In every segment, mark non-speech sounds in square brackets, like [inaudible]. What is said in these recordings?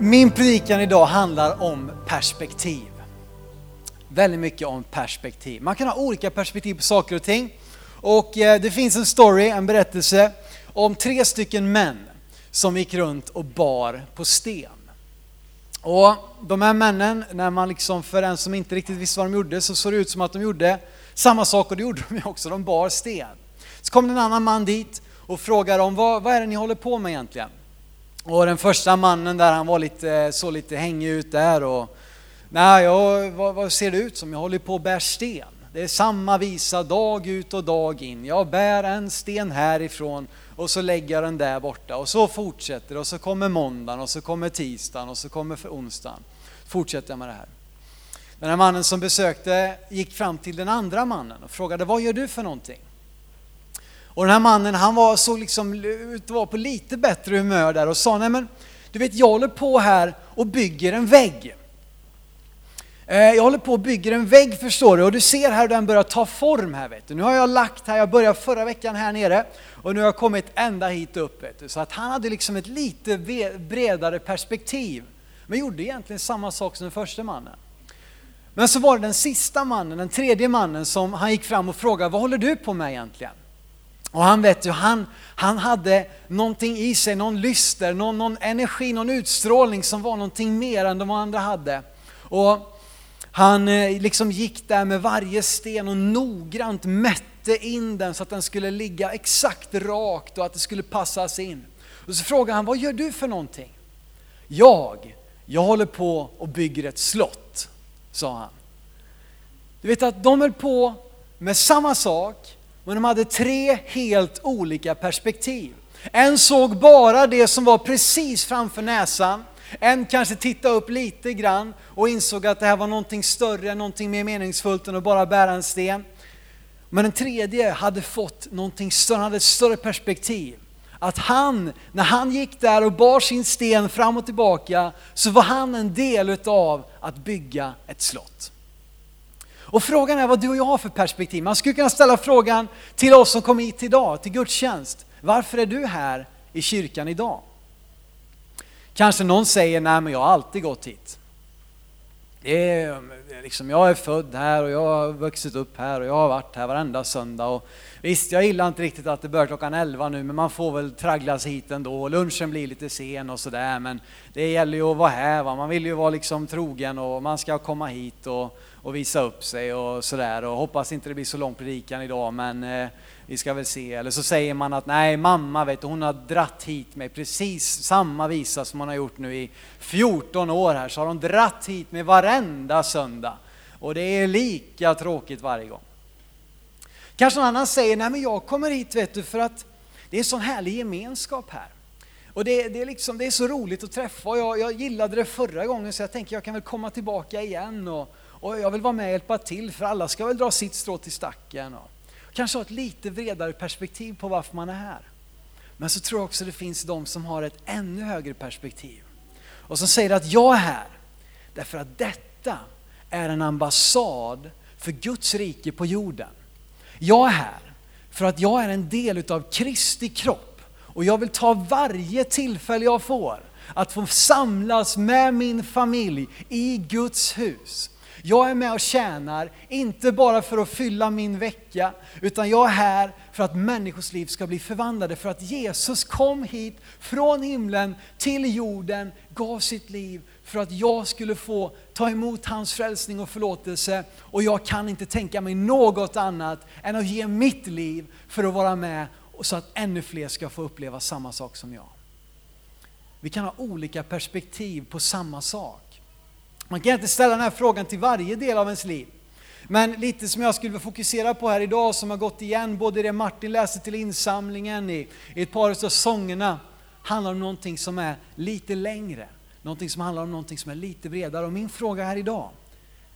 min predikan idag handlar om perspektiv. Väldigt mycket om perspektiv. Man kan ha olika perspektiv på saker och ting. Och eh, det finns en story, en berättelse om tre stycken män som gick runt och bar på sten. Och de här männen, när man liksom, för en som inte riktigt visste vad de gjorde, så såg det ut som att de gjorde samma sak och det gjorde de också, de bar sten. Så kom det en annan man dit och frågade dem, vad, vad är det ni håller på med egentligen? Och den första mannen där, han var lite, så lite hängig ut där och Nej, jag, vad, vad, ser det ut som? Jag håller på och bär sten. Det är samma visa dag ut och dag in. Jag bär en sten härifrån och så lägger jag den där borta och så fortsätter det och så kommer måndagen och så kommer tisdagen och så kommer onsdagen. Fortsätter jag med det här. Den här mannen som besökte gick fram till den andra mannen och frågade vad gör du för någonting? Och den här mannen han var så liksom var på lite bättre humör där och sa nej men du vet jag håller på här och bygger en vägg. Eh, jag håller på och bygger en vägg förstår du och du ser här hur den börjar ta form här vet du. Nu har jag lagt här, jag började förra veckan här nere och nu har jag kommit ända hit upp vet du. Så att han hade liksom ett lite bredare perspektiv. Men gjorde egentligen samma sak som den första mannen. Men så var det den sista mannen, den tredje mannen som han gick fram och frågade vad håller du på med egentligen? Och han vet ju, han, han hade någonting i sig, någon lyster, någon, någon energi, någon utstrålning som var någonting mer än de andra hade. Och han eh, liksom gick där med varje sten och noggrant mätte in den så att den skulle ligga exakt rakt och att det skulle passas in. Och så frågade han, vad gör du för någonting? Jag, jag håller på och bygger ett slott, sa han. Du vet att de höll på med samma sak, men de hade tre helt olika perspektiv. En såg bara det som var precis framför näsan. En kanske tittade upp lite grann och insåg att det här var någonting större, någonting mer meningsfullt än att bara bära en sten. Men den tredje hade fått någonting större, han hade ett större perspektiv. Att han, när han gick där och bar sin sten fram och tillbaka, så var han en del utav att bygga ett slott. Och frågan är vad du och jag har för perspektiv. Man skulle kunna ställa frågan till oss som kom hit idag, till gudstjänst. Varför är du här i kyrkan idag? Kanske någon säger, nej men jag har alltid gått hit. Det är, mm, liksom, jag är född här och jag har vuxit upp här och jag har varit här varenda söndag. Och visst, jag gillar inte riktigt att det börjar klockan 11 nu, men man får väl tragglas hit ändå. Lunchen blir lite sen och sådär, men det gäller ju att vara här. Va? Man vill ju vara liksom trogen och man ska komma hit och, och visa upp sig och sådär. Och hoppas inte det blir så lång predikan idag, men eh, vi ska väl se. Eller så säger man att nej, mamma vet du, hon har dratt hit mig precis samma visa som hon har gjort nu i 14 år här, så har hon dratt hit mig varenda söndag. Och det är lika tråkigt varje gång. Kanske någon annan säger, nej men jag kommer hit vet du för att det är sån härlig gemenskap här. Och det, det, är liksom, det är så roligt att träffa och jag, jag gillade det förra gången så jag tänker jag kan väl komma tillbaka igen och, och jag vill vara med och hjälpa till för alla ska väl dra sitt strå till stacken. Och, kanske ha ett lite bredare perspektiv på varför man är här. Men så tror jag också det finns de som har ett ännu högre perspektiv. Och som säger att jag är här därför att detta är en ambassad för Guds rike på jorden. Jag är här för att jag är en del utav Kristi kropp och jag vill ta varje tillfälle jag får att få samlas med min familj i Guds hus. Jag är med och tjänar, inte bara för att fylla min vecka, utan jag är här för att människors liv ska bli förvandlade, för att Jesus kom hit från himlen till jorden, gav sitt liv för att jag skulle få ta emot hans frälsning och förlåtelse. Och jag kan inte tänka mig något annat än att ge mitt liv för att vara med så att ännu fler ska få uppleva samma sak som jag. Vi kan ha olika perspektiv på samma sak. Man kan inte ställa den här frågan till varje del av ens liv. Men lite som jag skulle fokusera på här idag, som har gått igen både i det Martin läste till insamlingen, i, i ett par av sångerna, handlar om någonting som är lite längre. någonting som handlar om någonting som är lite bredare. Och min fråga här idag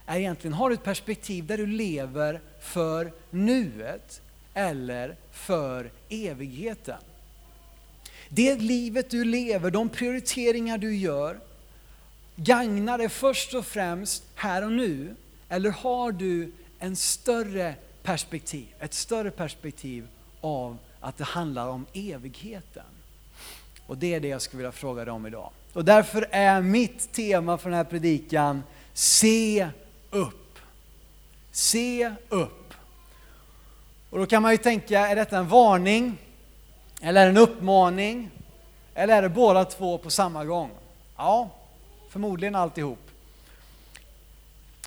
är egentligen, har du ett perspektiv där du lever för nuet eller för evigheten? Det livet du lever, de prioriteringar du gör, gagnar det först och främst här och nu? Eller har du en större perspektiv, ett större perspektiv av att det handlar om evigheten? Och det är det jag skulle vilja fråga dig om idag. Och därför är mitt tema för den här predikan, se upp. Se upp. Och då kan man ju tänka, är detta en varning? Eller är det en uppmaning? Eller är det båda två på samma gång? Ja, förmodligen alltihop.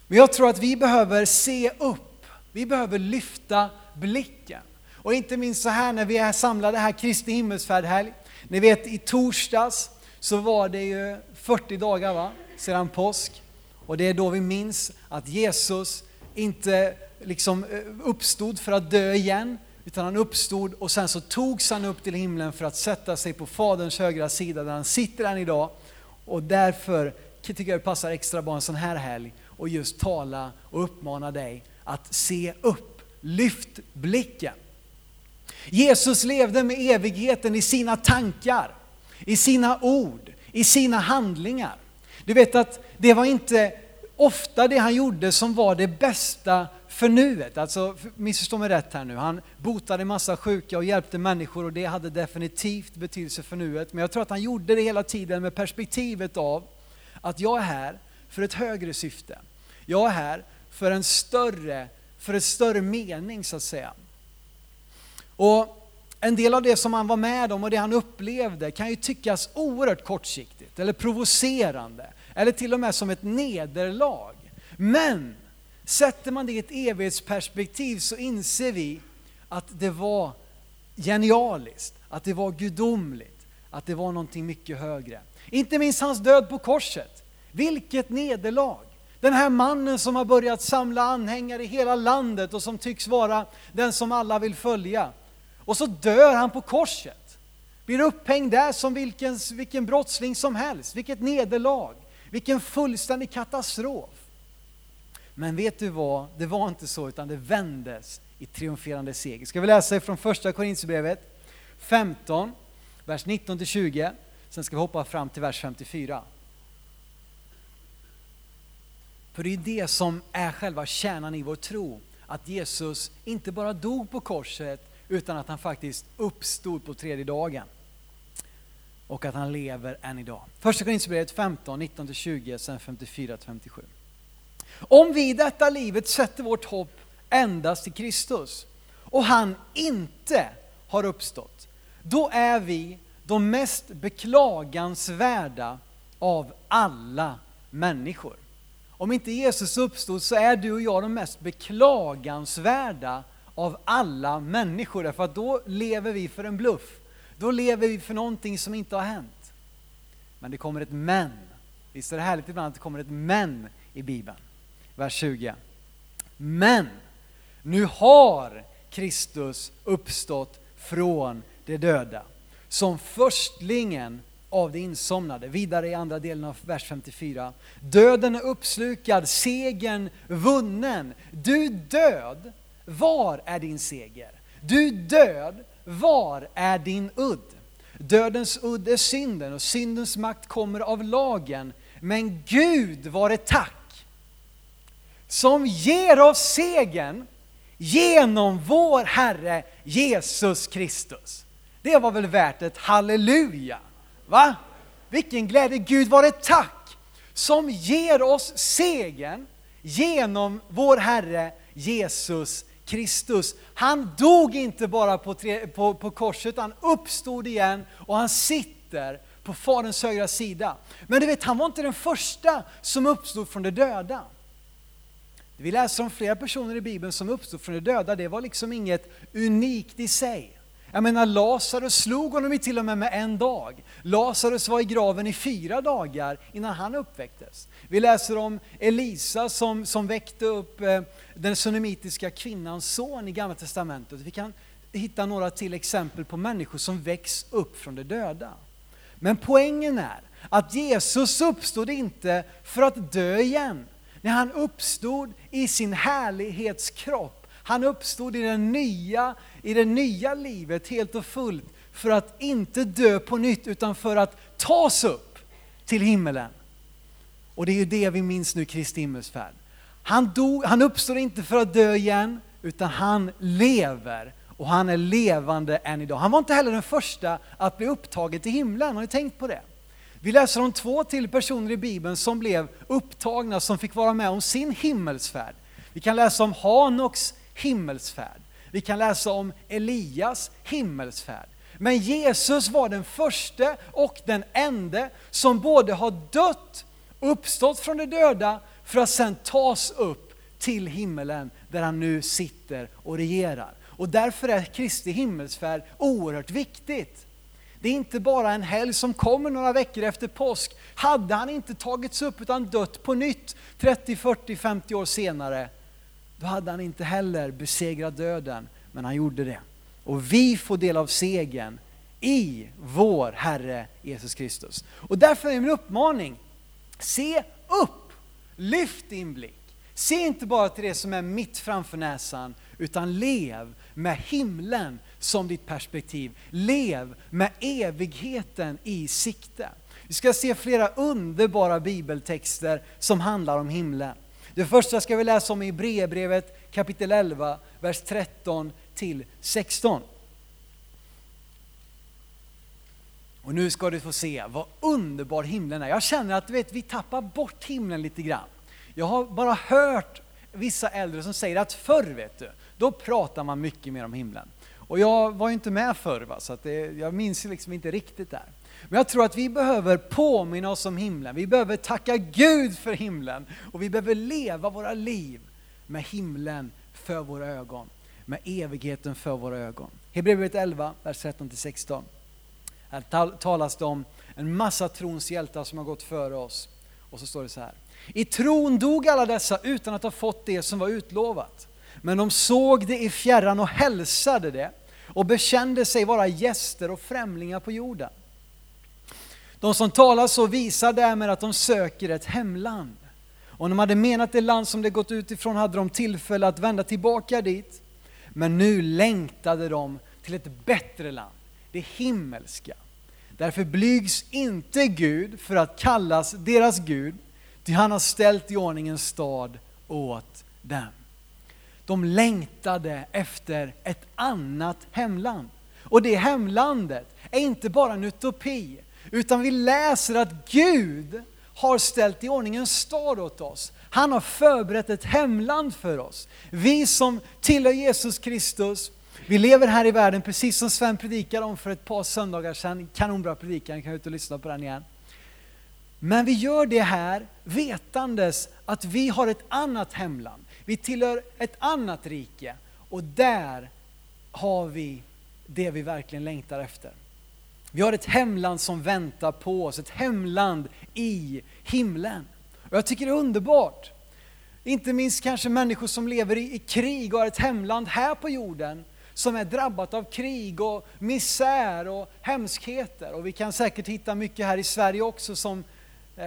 Men jag tror att vi behöver se upp. Vi behöver lyfta blicken. Och inte minst så här när vi är samlade här Kristi himmelsfärdhelg. Ni vet i torsdags så var det ju 40 dagar va? sedan påsk. Och det är då vi minns att Jesus inte liksom eh, uppstod för att dö igen, utan han uppstod och sen så togs han upp till himlen för att sätta sig på Faderns högra sida där han sitter än idag. Och därför tycker jag det passar extra bra en sån här helg och just tala och uppmana dig att se upp, lyft blicken. Jesus levde med evigheten i sina tankar, i sina ord, i sina handlingar. Du vet att det var inte ofta det han gjorde som var det bästa för nuet. Alltså, missförstå mig rätt här nu. Han botade massa sjuka och hjälpte människor och det hade definitivt betydelse för nuet. Men jag tror att han gjorde det hela tiden med perspektivet av att jag är här för ett högre syfte. Jag är här för en större, för ett större mening så att säga. Och en del av det som han var med om och det han upplevde kan ju tyckas oerhört kortsiktigt eller provocerande eller till och med som ett nederlag. Men sätter man det i ett evighetsperspektiv så inser vi att det var genialiskt, att det var gudomligt, att det var någonting mycket högre. Inte minst hans död på korset. Vilket nederlag! Den här mannen som har börjat samla anhängare i hela landet och som tycks vara den som alla vill följa. Och så dör han på korset. Blir upphängd där som vilken, vilken brottsling som helst. Vilket nederlag. Vilken fullständig katastrof. Men vet du vad? Det var inte så utan det vändes i triumferande seger. Ska vi läsa från första Korinthierbrevet 15, vers 19 20. Sen ska vi hoppa fram till vers 54. För det är det som är själva kärnan i vår tro. Att Jesus inte bara dog på korset utan att han faktiskt uppstod på tredje dagen. Och att han lever än idag. Första Korinthierbrevet 15, 19-20, sen 54-57. Om vi i detta livet sätter vårt hopp endast till Kristus och han inte har uppstått, då är vi de mest beklagansvärda av alla människor. Om inte Jesus uppstod så är du och jag de mest beklagansvärda av alla människor. Därför att då lever vi för en bluff. Då lever vi för någonting som inte har hänt. Men det kommer ett men. Visst är det härligt ibland att det kommer ett men i Bibeln? Vers 20. Men nu har Kristus uppstått från de döda som förstlingen av det insomnade. Vidare i andra delen av vers 54. Döden är uppslukad, segern vunnen. Du död, var är din seger? Du död, var är din udd? Dödens udd är synden och syndens makt kommer av lagen. Men Gud var det tack som ger oss segern genom vår Herre Jesus Kristus. Det var väl värt ett halleluja? Va? Vilken glädje! Gud var ett tack som ger oss segern genom vår Herre Jesus Kristus. Han dog inte bara på, tre, på, på korset, han uppstod igen och han sitter på Faderns högra sida. Men du vet, han var inte den första som uppstod från de döda. Vi läser om flera personer i Bibeln som uppstod från de döda, det var liksom inget unikt i sig. Jag menar Lazarus slog honom i till och med med en dag. Lazarus var i graven i fyra dagar innan han uppväcktes. Vi läser om Elisa som, som väckte upp eh, den sunnimitiska kvinnans son i Gamla Testamentet. Vi kan hitta några till exempel på människor som väcks upp från de döda. Men poängen är att Jesus uppstod inte för att dö igen. När han uppstod i sin härlighetskropp. Han uppstod i, den nya, i det nya livet helt och fullt för att inte dö på nytt utan för att tas upp till himmelen. Och det är ju det vi minns nu, Kristi himmelsfärd. Han, dog, han uppstår inte för att dö igen, utan han lever och han är levande än idag. Han var inte heller den första att bli upptagen till himlen, har ni tänkt på det? Vi läser om två till personer i Bibeln som blev upptagna, som fick vara med om sin himmelsfärd. Vi kan läsa om Hanoks himmelsfärd. Vi kan läsa om Elias himmelsfärd. Men Jesus var den första och den enda som både har dött, uppstått från de döda, för att sedan tas upp till himmelen där han nu sitter och regerar. Och därför är Kristi himmelsfärd oerhört viktigt. Det är inte bara en helg som kommer några veckor efter påsk. Hade han inte tagits upp utan dött på nytt 30, 40, 50 år senare, då hade han inte heller besegrat döden, men han gjorde det. Och vi får del av segern i vår Herre Jesus Kristus. Och därför är min uppmaning, se upp, lyft din blick. Se inte bara till det som är mitt framför näsan, utan lev med himlen som ditt perspektiv. Lev med evigheten i sikte. Vi ska se flera underbara bibeltexter som handlar om himlen. Det första ska vi läsa om i Hebreerbrevet kapitel 11, vers 13 till 16. Och nu ska du få se vad underbar himlen är. Jag känner att du vet, vi tappar bort himlen lite grann. Jag har bara hört vissa äldre som säger att förr vet du, då pratar man mycket mer om himlen. Och jag var ju inte med förr, va? så att det, jag minns liksom inte riktigt där. Men jag tror att vi behöver påminna oss om himlen. Vi behöver tacka Gud för himlen. Och vi behöver leva våra liv med himlen för våra ögon. Med evigheten för våra ögon. Hebreerbrevet 11, vers 13-16. Här talas det om en massa trons hjältar som har gått före oss. Och så står det så här. I tron dog alla dessa utan att ha fått det som var utlovat. Men de såg det i fjärran och hälsade det och bekände sig vara gäster och främlingar på jorden. De som talar så visar därmed att de söker ett hemland. Och när de hade menat det land som de gått ut ifrån hade de tillfälle att vända tillbaka dit. Men nu längtade de till ett bättre land, det himmelska. Därför blygs inte Gud för att kallas deras Gud, ty han har ställt i ordning en stad åt dem. De längtade efter ett annat hemland. Och det hemlandet är inte bara en utopi, utan vi läser att Gud har ställt i ordning en stad åt oss. Han har förberett ett hemland för oss. Vi som tillhör Jesus Kristus, vi lever här i världen precis som Sven predikade om för ett par söndagar sedan. Kanonbra predikan, ni kan ut och lyssna på den igen. Men vi gör det här vetandes att vi har ett annat hemland. Vi tillhör ett annat rike och där har vi det vi verkligen längtar efter. Vi har ett hemland som väntar på oss, ett hemland i himlen. Och jag tycker det är underbart. Inte minst kanske människor som lever i, i krig och har ett hemland här på jorden som är drabbat av krig och misär och hemskheter. Och vi kan säkert hitta mycket här i Sverige också som eh,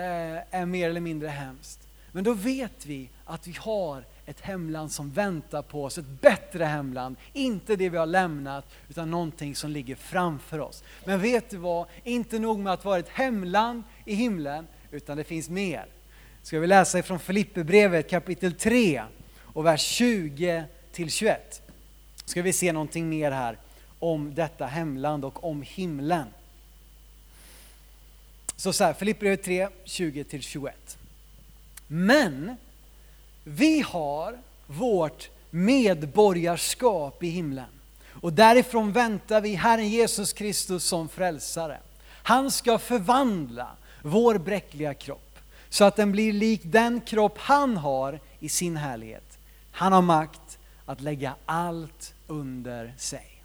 är mer eller mindre hemskt. Men då vet vi att vi har ett hemland som väntar på oss, ett bättre hemland. Inte det vi har lämnat, utan någonting som ligger framför oss. Men vet du vad? Inte nog med att vara ett hemland i himlen, utan det finns mer. Ska vi läsa ifrån Filipperbrevet kapitel 3 och vers 20 till 21. Ska vi se någonting mer här om detta hemland och om himlen. Så så här, Filipperbrevet 3, 20 till 21. Men vi har vårt medborgarskap i himlen. Och därifrån väntar vi Herren Jesus Kristus som frälsare. Han ska förvandla vår bräckliga kropp så att den blir lik den kropp han har i sin härlighet. Han har makt att lägga allt under sig.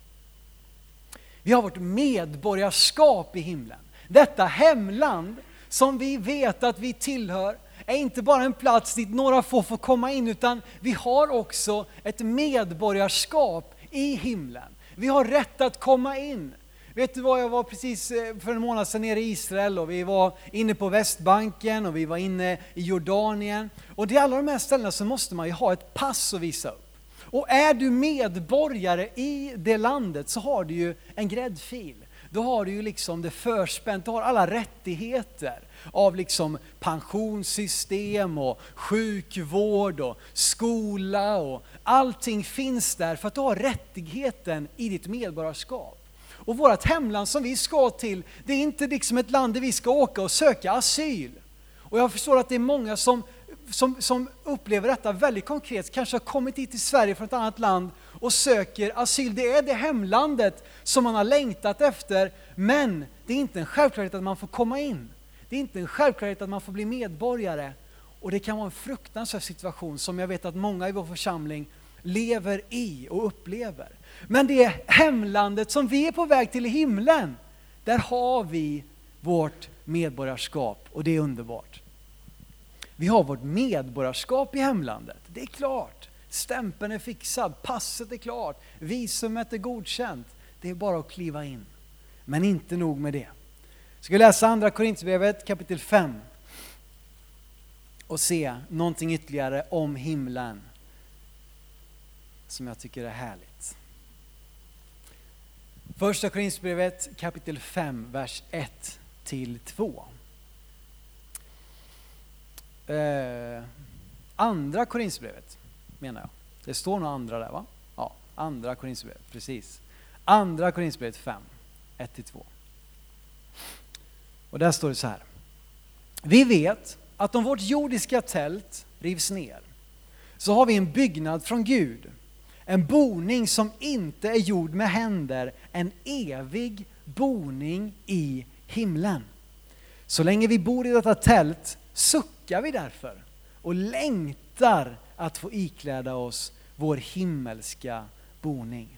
Vi har vårt medborgarskap i himlen. Detta hemland som vi vet att vi tillhör är inte bara en plats dit några få får komma in, utan vi har också ett medborgarskap i himlen. Vi har rätt att komma in. Vet du vad, jag var precis eh, för en månad sedan nere i Israel och vi var inne på Västbanken och vi var inne i Jordanien. Och i alla de här ställena så måste man ju ha ett pass att visa upp. Och är du medborgare i det landet så har du ju en gräddfil. Då har du ju liksom det förspänt, du har alla rättigheter av liksom pensionssystem och sjukvård och skola och allting finns där för att du har rättigheten i ditt medborgarskap. Och vårt hemland som vi ska till, det är inte liksom ett land där vi ska åka och söka asyl. Och jag förstår att det är många som, som, som upplever detta väldigt konkret, kanske har kommit hit till Sverige från ett annat land och söker asyl. Det är det hemlandet som man har längtat efter, men det är inte en självklarhet att man får komma in. Det är inte en självklarhet att man får bli medborgare. Och det kan vara en fruktansvärd situation som jag vet att många i vår församling lever i och upplever. Men det hemlandet som vi är på väg till i himlen, där har vi vårt medborgarskap och det är underbart. Vi har vårt medborgarskap i hemlandet, det är klart. Stämpeln är fixad, passet är klart, visumet är godkänt. Det är bara att kliva in. Men inte nog med det. Ska vi läsa andra Korinthierbrevet kapitel 5 och se någonting ytterligare om himlen som jag tycker är härligt. Första Korinthierbrevet kapitel 5, vers 1 till 2. Eh, andra Korinthierbrevet menar jag. Det står nog andra där va? Ja, andra Korinthierbrevet, precis. Andra Korinthierbrevet 5, 1 till 2. Och där står det så här. Vi vet att om vårt jordiska tält rivs ner så har vi en byggnad från Gud en boning som inte är gjord med händer, en evig boning i himlen. Så länge vi bor i detta tält suckar vi därför och längtar att få ikläda oss vår himmelska boning.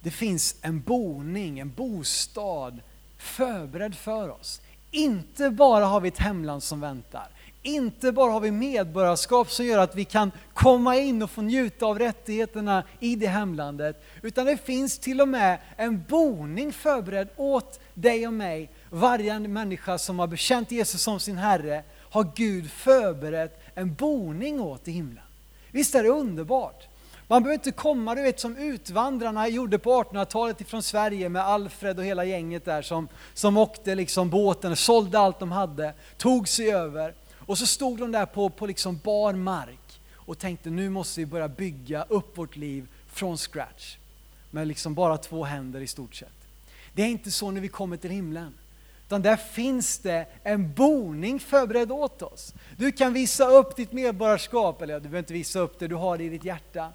Det finns en boning, en bostad förberedd för oss. Inte bara har vi ett hemland som väntar, inte bara har vi medborgarskap som gör att vi kan komma in och få njuta av rättigheterna i det hemlandet, utan det finns till och med en boning förberedd åt dig och mig. Varje människa som har bekänt Jesus som sin Herre har Gud förberett en boning åt i himlen. Visst är det underbart? Man behöver inte komma, du vet som utvandrarna gjorde på 1800-talet ifrån Sverige med Alfred och hela gänget där som, som åkte liksom båten, sålde allt de hade, tog sig över. Och så stod de där på, på liksom bar mark och tänkte nu måste vi börja bygga upp vårt liv från scratch. Med liksom bara två händer i stort sett. Det är inte så när vi kommer till himlen. Utan där finns det en boning förberedd åt oss. Du kan visa upp ditt medborgarskap, eller du behöver inte visa upp det, du har det i ditt hjärta.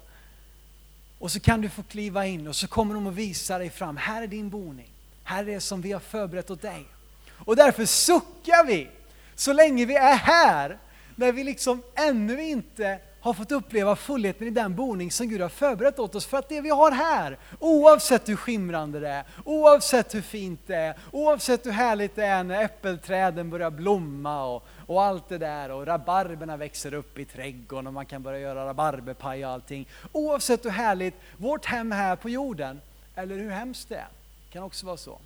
Och så kan du få kliva in och så kommer de att visa dig fram, här är din boning. Här är det som vi har förberett åt dig. Och därför suckar vi så länge vi är här, när vi liksom ännu inte har fått uppleva fullheten i den boning som Gud har förberett åt oss. För att det vi har här, oavsett hur skimrande det är, oavsett hur fint det är, oavsett hur härligt det är när äppelträden börjar blomma och, och allt det där och rabarberna växer upp i trädgården och man kan börja göra rabarberpaj och allting. Oavsett hur härligt vårt hem här på jorden, eller hur hemskt det är, kan också vara så,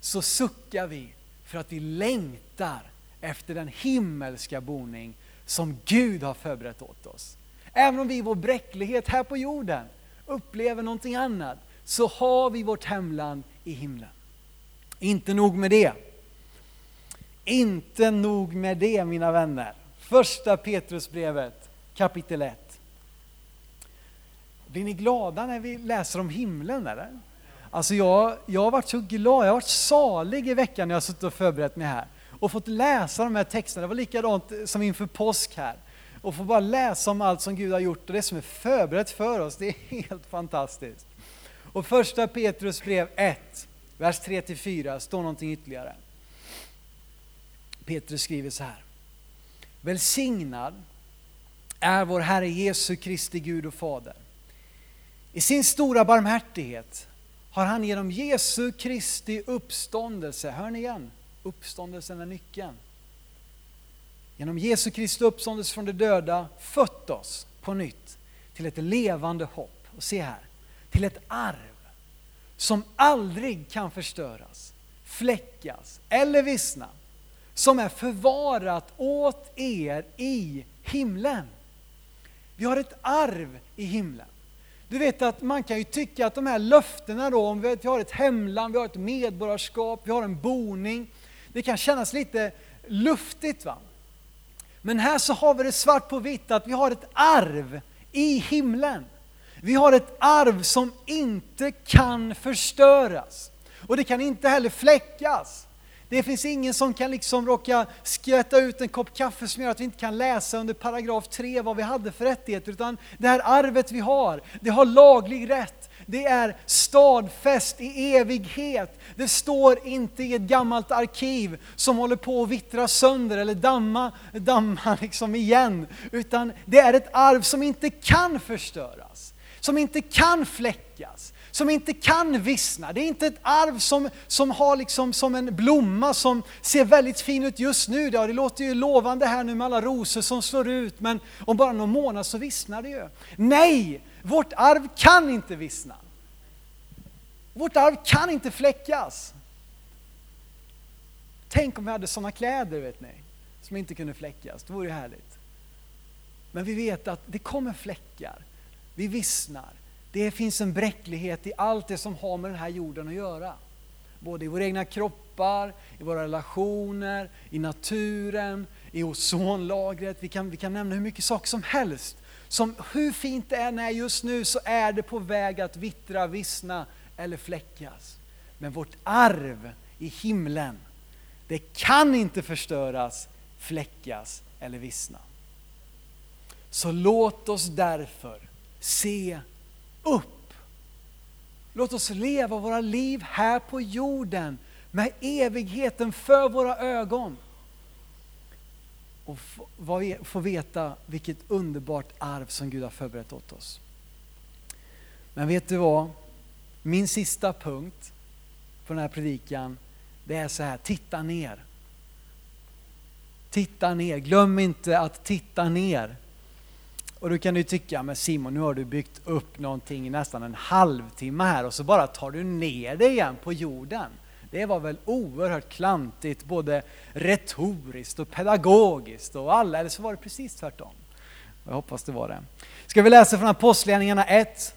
så suckar vi för att vi längtar efter den himmelska boning som Gud har förberett åt oss. Även om vi i vår bräcklighet här på jorden upplever någonting annat, så har vi vårt hemland i himlen. Inte nog med det. Inte nog med det mina vänner. Första Petrusbrevet kapitel 1. Blir ni glada när vi läser om himlen eller? Alltså jag, jag har varit så glad, jag har varit salig i veckan när jag har suttit och förberett mig här och fått läsa de här texterna. Det var likadant som inför påsk här. Och få bara läsa om allt som Gud har gjort och det som är förberett för oss. Det är [laughs] helt fantastiskt. Och första Petrus brev 1, vers 3-4 står någonting ytterligare. Petrus skriver så här. Välsignad är vår Herre Jesu Kristi Gud och Fader. I sin stora barmhärtighet har han genom Jesu Kristi uppståndelse, hör ni igen? Uppståndelsen är nyckeln. Genom Jesu Kristi uppståndelse från de döda fött oss på nytt till ett levande hopp. Och se här, till ett arv som aldrig kan förstöras, fläckas eller vissna, som är förvarat åt er i himlen. Vi har ett arv i himlen. Du vet att man kan ju tycka att de här löftena då, om vi har ett hemland, vi har ett medborgarskap, vi har en boning, det kan kännas lite luftigt. va? Men här så har vi det svart på vitt att vi har ett arv i himlen. Vi har ett arv som inte kan förstöras. Och det kan inte heller fläckas. Det finns ingen som kan liksom råka skvätta ut en kopp kaffe som gör att vi inte kan läsa under paragraf 3 vad vi hade för rättigheter, utan det här arvet vi har, det har laglig rätt. Det är stadfäst i evighet. Det står inte i ett gammalt arkiv som håller på att vittra sönder eller damma, damma [laughs] liksom igen, utan det är ett arv som inte kan förstöras, som inte kan fläckas, som inte kan vissna. Det är inte ett arv som, som har liksom som en blomma som ser väldigt fin ut just nu. Ja, det låter ju lovande här nu med alla rosor som slår ut, men om bara någon månad så vissnar det ju. Nej, vårt arv kan inte vissna. Vårt arv kan inte fläckas. Tänk om vi hade sådana kläder, vet ni, som inte kunde fläckas. Det vore ju härligt. Men vi vet att det kommer fläckar. Vi vissnar. Det finns en bräcklighet i allt det som har med den här jorden att göra. Både i våra egna kroppar, i våra relationer, i naturen, i ozonlagret. Vi kan, vi kan nämna hur mycket saker som helst. Som hur fint det än är just nu så är det på väg att vittra, vissna eller fläckas. Men vårt arv i himlen, det kan inte förstöras, fläckas eller vissna. Så låt oss därför se upp. Låt oss leva våra liv här på jorden med evigheten för våra ögon. Och få veta vilket underbart arv som Gud har förberett åt oss. Men vet du vad? Min sista punkt på den här predikan, det är så här, titta ner. Titta ner, glöm inte att titta ner. Och då kan du tycka, men Simon nu har du byggt upp någonting i nästan en halvtimme här och så bara tar du ner det igen på jorden. Det var väl oerhört klantigt, både retoriskt och pedagogiskt och alla, eller så var det precis tvärtom. Jag hoppas det var det. Ska vi läsa från Apostlagärningarna 1,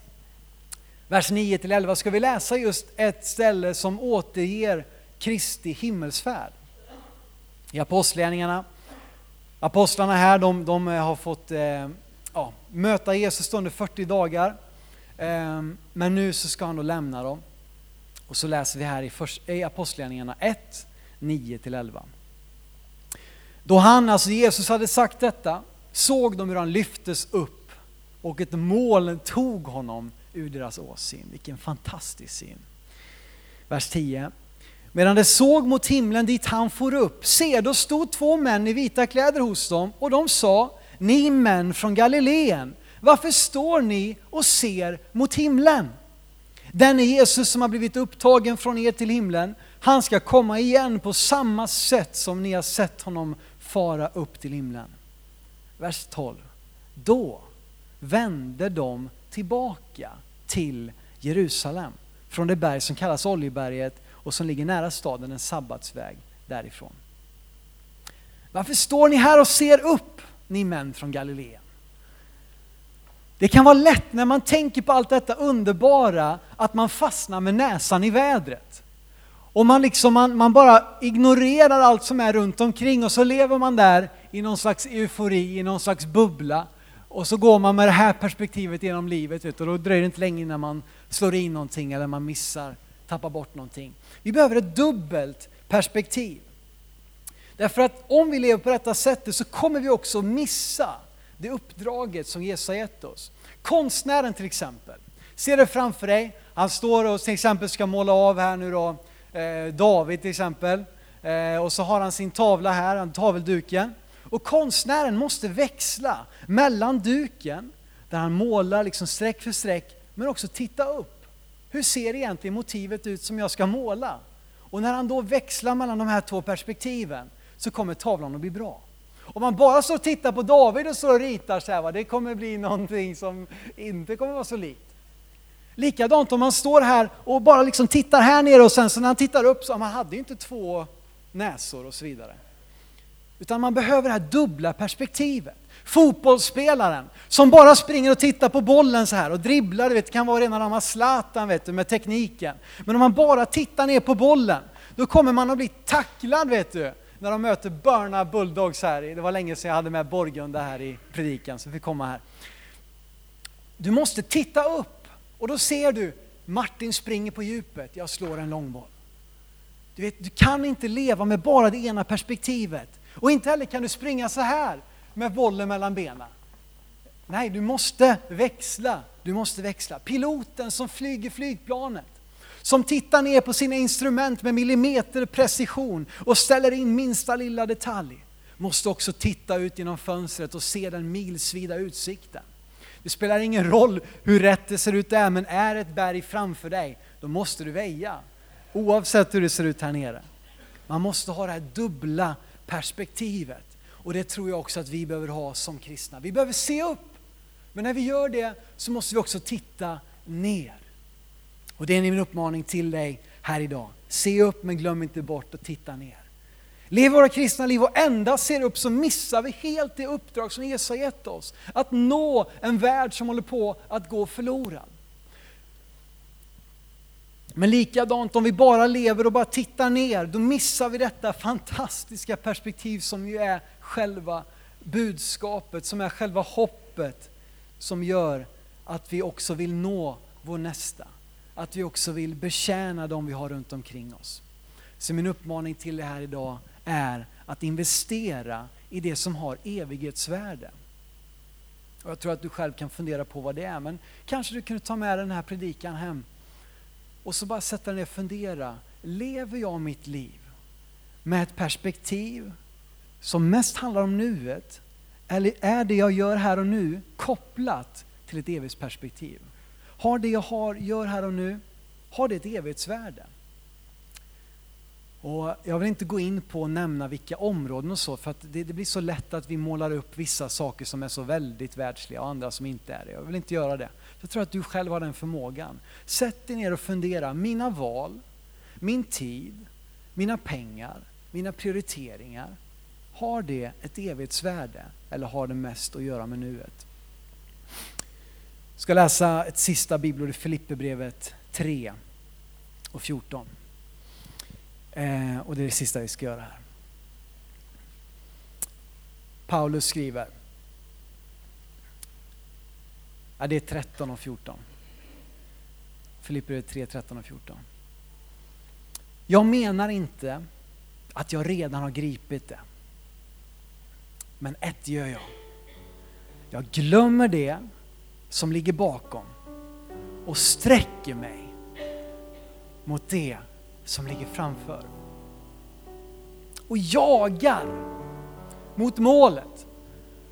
vers 9-11 ska vi läsa just ett ställe som återger Kristi himmelsfärd. I Apostlagärningarna, apostlarna här, de, de har fått eh, ja, möta Jesus under 40 dagar. eh, men nu så ska han då lämna dem. Och så läser vi här i, i Apostlagärningarna 1, 9-11. Då han, alltså Jesus, hade sagt detta såg de hur han lyftes upp och ett moln tog honom ur deras åsyn. Vilken fantastisk syn. Vers 10. Medan de såg mot himlen dit han for upp, se då stod två män i vita kläder hos dem och de sa ni män från Galileen, varför står ni och ser mot himlen? Den Jesus som har blivit upptagen från er till himlen, han ska komma igen på samma sätt som ni har sett honom fara upp till himlen. Vers 12. Då vände de tillbaka till Jerusalem från det berg som kallas Oljeberget och som ligger nära staden, en sabbatsväg därifrån. Varför står ni här och ser upp? ni män från Galileen. Det kan vara lätt när man tänker på allt detta underbara att man fastnar med näsan i vädret. Och man, liksom, man, man bara ignorerar allt som är runt omkring och så lever man där i någon slags eufori, i någon slags bubbla. Och så går man med det här perspektivet genom livet vet och då dröjer det inte länge innan man slår in någonting eller man missar, tappar bort någonting. Vi behöver ett dubbelt perspektiv. Därför att om vi lever på detta sättet så kommer vi också missa det uppdraget som Jesus har gett oss. Konstnären till exempel, se det framför dig, han står och till exempel ska måla av här nu då, eh, David till exempel, eh, och så har han sin tavla här, tavelduken. Och konstnären måste växla mellan duken, där han målar liksom streck för streck, men också titta upp. Hur ser egentligen motivet ut som jag ska måla? Och när han då växlar mellan de här två perspektiven så kommer tavlan att bli bra. Om man bara står och tittar på David och står och ritar så här, va, det kommer bli någonting som inte kommer vara så likt. Likadant om man står här och bara liksom tittar här nere och sen så när han tittar upp så man hade ju inte två näsor och så vidare. Utan man behöver det här dubbla perspektivet. Fotbollsspelaren som bara springer och tittar på bollen så här och dribblar, det kan vara rena rama Zlatan vet du, med tekniken. Men om man bara tittar ner på bollen, då kommer man att bli tacklad vet du, när de möter Burna Bulldogs här. Det var länge sedan jag hade med Borgunda här i predikan, så vi fick komma här. Du måste titta upp och då ser du Martin springer på djupet, jag slår en långboll. Du, vet, du kan inte leva med bara det ena perspektivet. Och inte heller kan du springa så här med bollen mellan benen. Nej, du måste växla. Du måste växla. Piloten som flyger flygplanet, som tittar ner på sina instrument med millimeter precision och ställer in minsta lilla detalj, måste också titta ut genom fönstret och se den milsvida utsikten. Det spelar ingen roll hur rätt det ser ut där, men är ett berg framför dig, då måste du väja. Oavsett hur det ser ut här nere. Man måste ha det här dubbla perspektivet. Och det tror jag också att vi behöver ha som kristna. Vi behöver se upp. Men när vi gör det så måste vi också titta ner. Och det är min uppmaning till dig här idag. Se upp men glöm inte bort att titta ner. Lev våra kristna liv och endast ser upp så missar vi helt det uppdrag som Jesus har gett oss. Att nå en värld som håller på att gå förlorad. Men likadant om vi bara lever och bara tittar ner, då missar vi detta fantastiska perspektiv som ju är själva budskapet, som är själva hoppet som gör att vi också vill nå vår nästa. Att vi också vill betjäna dem vi har runt omkring oss. Så min uppmaning till dig här idag är att investera i det som har evighetsvärde. Och jag tror att du själv kan fundera på vad det är, men kanske du kunde ta med den här predikan hem och så bara sätta dig ner och fundera. Lever jag mitt liv med ett perspektiv som mest handlar om nuet? Eller är det jag gör här och nu kopplat till ett evighetsperspektiv? Har det jag har, gör här och nu, har det ett evighetsvärde? Och jag vill inte gå in på och nämna vilka områden och så, för att det, det, blir så lätt att vi målar upp vissa saker som är så väldigt världsliga och andra som inte är det. Jag vill inte göra det. Jag tror att du själv har den förmågan. Sätt dig ner och fundera, mina val, min tid, mina pengar, mina prioriteringar, har det ett evighetsvärde eller har det mest att göra med nuet? Jag ska läsa ett sista bibelord i Filipperbrevet 3 och 14. Eh, och det är det sista vi ska göra här. Paulus skriver, ja, det är 13 och 14. Filipperbrevet 3, 13 och 14. Jag menar inte att jag redan har gripit det. Men ett gör jag. Jag glömmer det som ligger bakom och sträcker mig mot det som ligger framför. Och jagar mot målet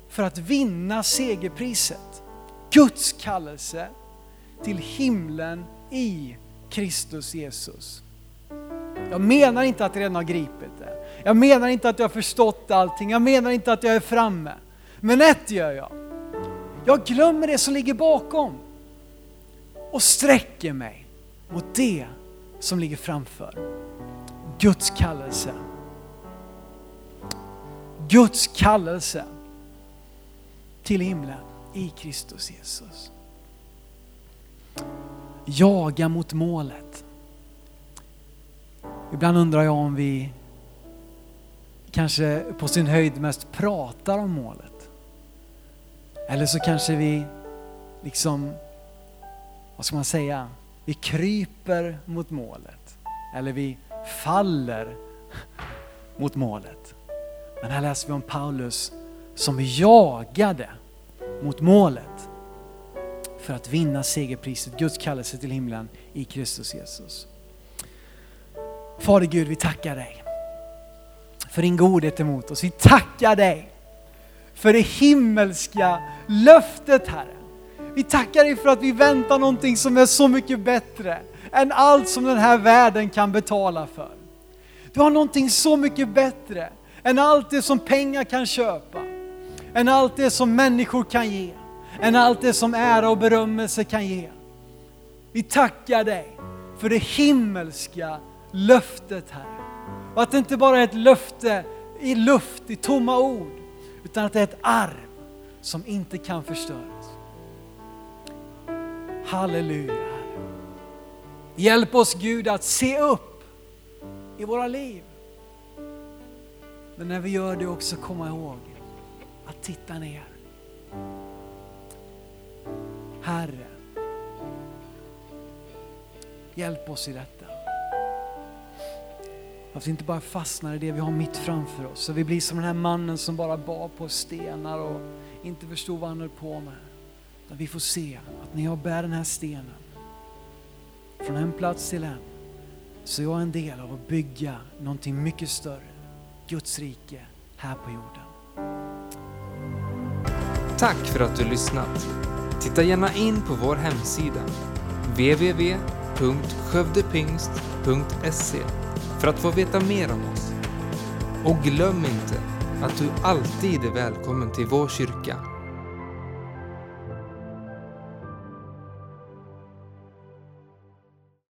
för att vinna segerpriset. Guds kallelse till himlen i Kristus Jesus. Jag menar inte att jag redan har gripit det. Jag menar inte att jag har förstått allting. Jag menar inte att jag är framme. Men ett gör jag. Jag glömmer det som ligger bakom och sträcker mig mot det som ligger framför. Guds kallelse. Guds kallelse till himlen i Kristus Jesus. Jaga mot målet. Ibland undrar jag om vi kanske på sin höjd mest pratar om målet. Eller så kanske vi liksom, vad ska man säga, vi kryper mot målet. Eller vi faller mot målet. Men här läser vi om Paulus som jagade mot målet för att vinna segerpriset, Guds kallelse till himlen i Kristus Jesus. Fader Gud, vi tackar dig för din godhet emot oss. Vi tackar dig för det himmelska löftet Herre. Vi tackar dig för att vi väntar någonting som är så mycket bättre än allt som den här världen kan betala för. Du har någonting så mycket bättre än allt det som pengar kan köpa, än allt det som människor kan ge, än allt det som ära och berömmelse kan ge. Vi tackar dig för det himmelska löftet Herre. Och att det inte bara är ett löfte i luft, i tomma ord, utan att det är ett arv som inte kan förstöras. Halleluja Hjälp oss Gud att se upp i våra liv. Men när vi gör det också komma ihåg att titta ner. Herre, hjälp oss i detta. Att vi inte bara fastnar i det vi har mitt framför oss. Så vi blir som den här mannen som bara bar på stenar och inte förstod vad han höll på med. Att vi får se att när jag bär den här stenen från en plats till en så är jag en del av att bygga någonting mycket större. Guds rike här på jorden. Tack för att du lyssnat. Titta gärna in på vår hemsida www.skövdepingst.se för att få veta mer om oss. Och glöm inte att du alltid är välkommen till vår kyrka